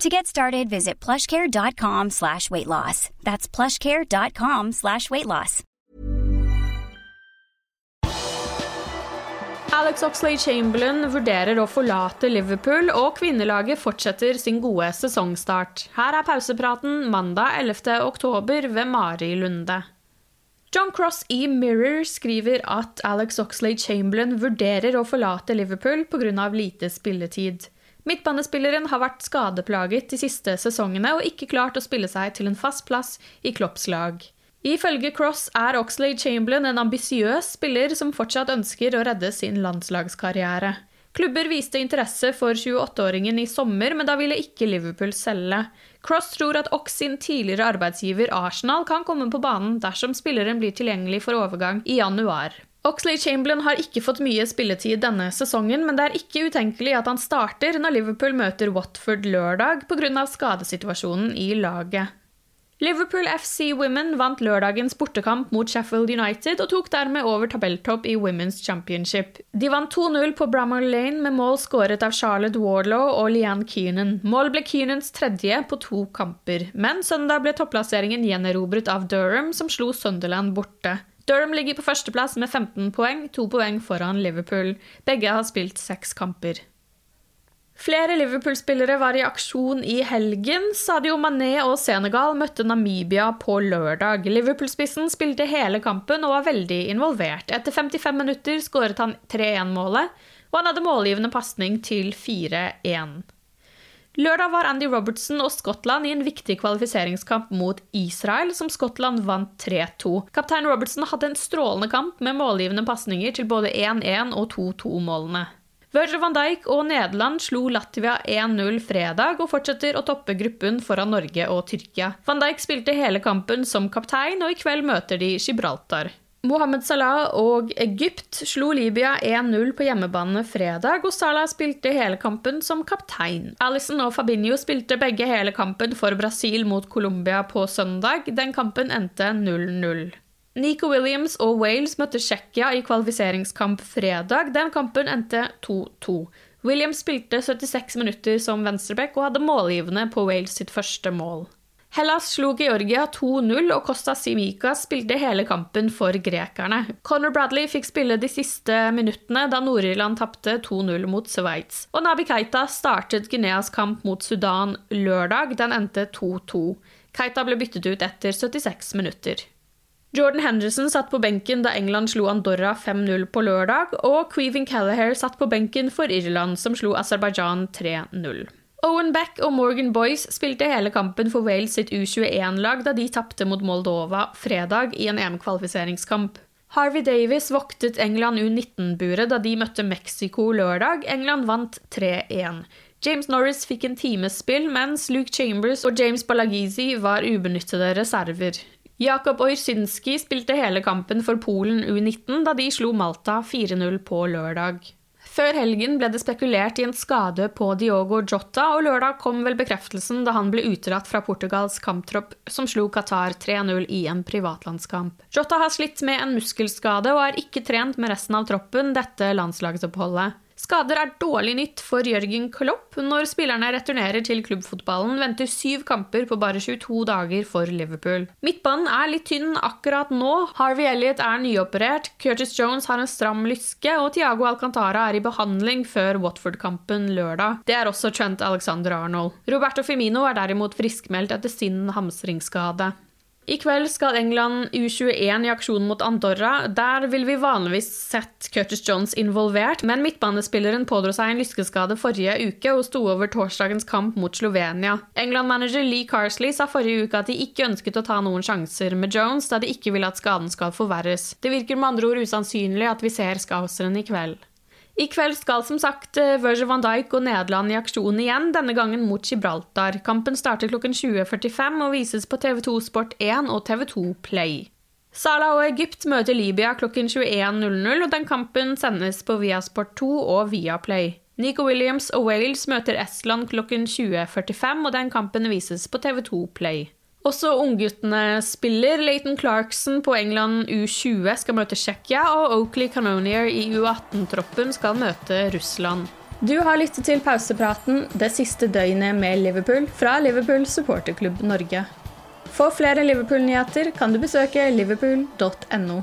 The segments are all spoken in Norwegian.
To get started, visit plushcare.com slash weight loss. That's plushcare.com slash weight loss. Alex Oxley Chamberlain vurderer å forlate Liverpool, og kvinnelaget fortsetter sin gode sesongstart. Her er pausepraten mandag 11. oktober ved Mari Lunde. John Cross i Mirror skriver at Alex Oxley Chamberlain vurderer å forlate Liverpool pga. lite spilletid. Midtbanespilleren har vært skadeplaget de siste sesongene og ikke klart å spille seg til en fast plass i Klopps lag. Ifølge Cross er Oxlade Chamberlain en ambisiøs spiller som fortsatt ønsker å redde sin landslagskarriere. Klubber viste interesse for 28-åringen i sommer, men da ville ikke Liverpool selge. Cross tror at Ox sin tidligere arbeidsgiver Arsenal kan komme på banen dersom spilleren blir tilgjengelig for overgang i januar. Oxlade Chamberlain har ikke fått mye spilletid denne sesongen, men det er ikke utenkelig at han starter når Liverpool møter Watford lørdag pga. skadesituasjonen i laget. Liverpool FC Women vant lørdagens bortekamp mot Sheffield United og tok dermed over tabelltopp i Women's Championship. De vant 2-0 på Bramall Lane med mål skåret av Charlotte Warlow og Leanne Keenan. Mål ble Keenans tredje på to kamper, men søndag ble topplasseringen gjenerobret av Durham, som slo Sunderland borte. Durham ligger på førsteplass med 15 poeng, to poeng foran Liverpool. Begge har spilt seks kamper. Flere Liverpool-spillere var i aksjon i helgen. Sadio Mané og Senegal møtte Namibia på lørdag. Liverpool-spissen spilte hele kampen og var veldig involvert. Etter 55 minutter skåret han 3-1-målet, og han hadde målgivende pasning til 4-1. Lørdag var Andy Robertson og Skottland i en viktig kvalifiseringskamp mot Israel, som Skottland vant 3-2. Kaptein Robertson hadde en strålende kamp med målgivende pasninger til både 1-1 og 2-2-målene. Virgil van Dijk og Nederland slo Latvia 1-0 fredag og fortsetter å toppe gruppen foran Norge og Tyrkia. Van Dijk spilte hele kampen som kaptein, og i kveld møter de Gibraltar. Mohammed Salah og Egypt slo Libya 1-0 på hjemmebane fredag, og Salah spilte hele kampen som kaptein. Alison og Fabinho spilte begge hele kampen for Brasil mot Colombia på søndag. Den kampen endte 0-0. Nico Williams og Wales møtte Tsjekkia i kvalifiseringskamp fredag. Den kampen endte 2-2. Williams spilte 76 minutter som venstreback og hadde målgivende på Wales sitt første mål. Hellas slo Georgia 2-0, og Costa Simica spilte hele kampen for grekerne. Conor Bradley fikk spille de siste minuttene da Nord-Irland tapte 2-0 mot Sveits. Og Nabi Keita startet Guineas kamp mot Sudan lørdag. Den endte 2-2. Keita ble byttet ut etter 76 minutter. Jordan Henderson satt på benken da England slo Andorra 5-0 på lørdag, og Queven Callahare satt på benken for Irland, som slo Aserbajdsjan 3-0. Owen Beck og Morgan Boyce spilte hele kampen for Wales sitt U21-lag da de tapte mot Moldova fredag i en EM-kvalifiseringskamp. Harvey Davis voktet England U19-buret da de møtte Mexico lørdag. England vant 3-1. James Norris fikk en times spill, mens Luke Chambers og James Balagizi var ubenyttede reserver. Jakob Orsynski spilte hele kampen for Polen U19 da de slo Malta 4-0 på lørdag. Før helgen ble det spekulert i en skade på Diogo Jota, og lørdag kom vel bekreftelsen da han ble utelatt fra Portugals kamptropp, som slo Qatar 3-0 i en privatlandskamp. Jota har slitt med en muskelskade og er ikke trent med resten av troppen dette landslagsoppholdet. Skader er dårlig nytt for Jørgen Klopp. Når spillerne returnerer til klubbfotballen, venter syv kamper på bare 22 dager for Liverpool. Midtbanen er litt tynn akkurat nå. Harvey Elliot er nyoperert, Curtis Jones har en stram lyske, og Tiago Alcantara er i behandling før Watford-kampen lørdag. Det er også Trent Alexander Arnold. Roberto Firmino er derimot friskmeldt etter sin hamstringsskade. I kveld skal England U21 i aksjon mot Andorra. Der vil vi vanligvis sett Curtis Jones involvert, men midtbanespilleren pådro seg en lyskeskade forrige uke og sto over torsdagens kamp mot Slovenia. England-manager Lee Carsley sa forrige uke at de ikke ønsket å ta noen sjanser med Jones, da de ikke ville at skaden skal forverres. Det virker med andre ord usannsynlig at vi ser skauseren i kveld. I kveld skal som sagt eh, Virgil van Dijk og Nederland i aksjon igjen, denne gangen mot Gibraltar. Kampen starter klokken 20.45 og vises på TV2 Sport1 og TV2 Play. Salah og Egypt møter Libya klokken 21.00, og den kampen sendes på Viasport 2 og Viaplay. Nico Williams og Wales møter Estland klokken 20.45, og den kampen vises på TV2 Play. Også ungguttene spiller. Leighton Clarkson på England U20 skal møte Tsjekkia, og Oakley Canonier i U18-troppen skal møte Russland. Du har lyttet til pausepraten det siste døgnet med Liverpool fra Liverpool supporterklubb Norge. For flere Liverpool-nyheter kan du besøke liverpool.no.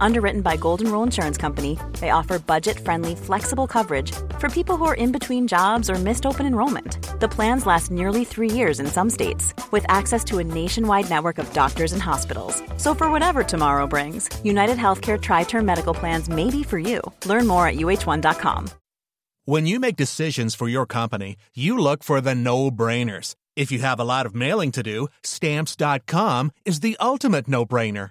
Underwritten by Golden Rule Insurance Company, they offer budget friendly, flexible coverage for people who are in between jobs or missed open enrollment. The plans last nearly three years in some states, with access to a nationwide network of doctors and hospitals. So, for whatever tomorrow brings, United Healthcare Tri Term Medical Plans may be for you. Learn more at uh1.com. When you make decisions for your company, you look for the no brainers. If you have a lot of mailing to do, stamps.com is the ultimate no brainer.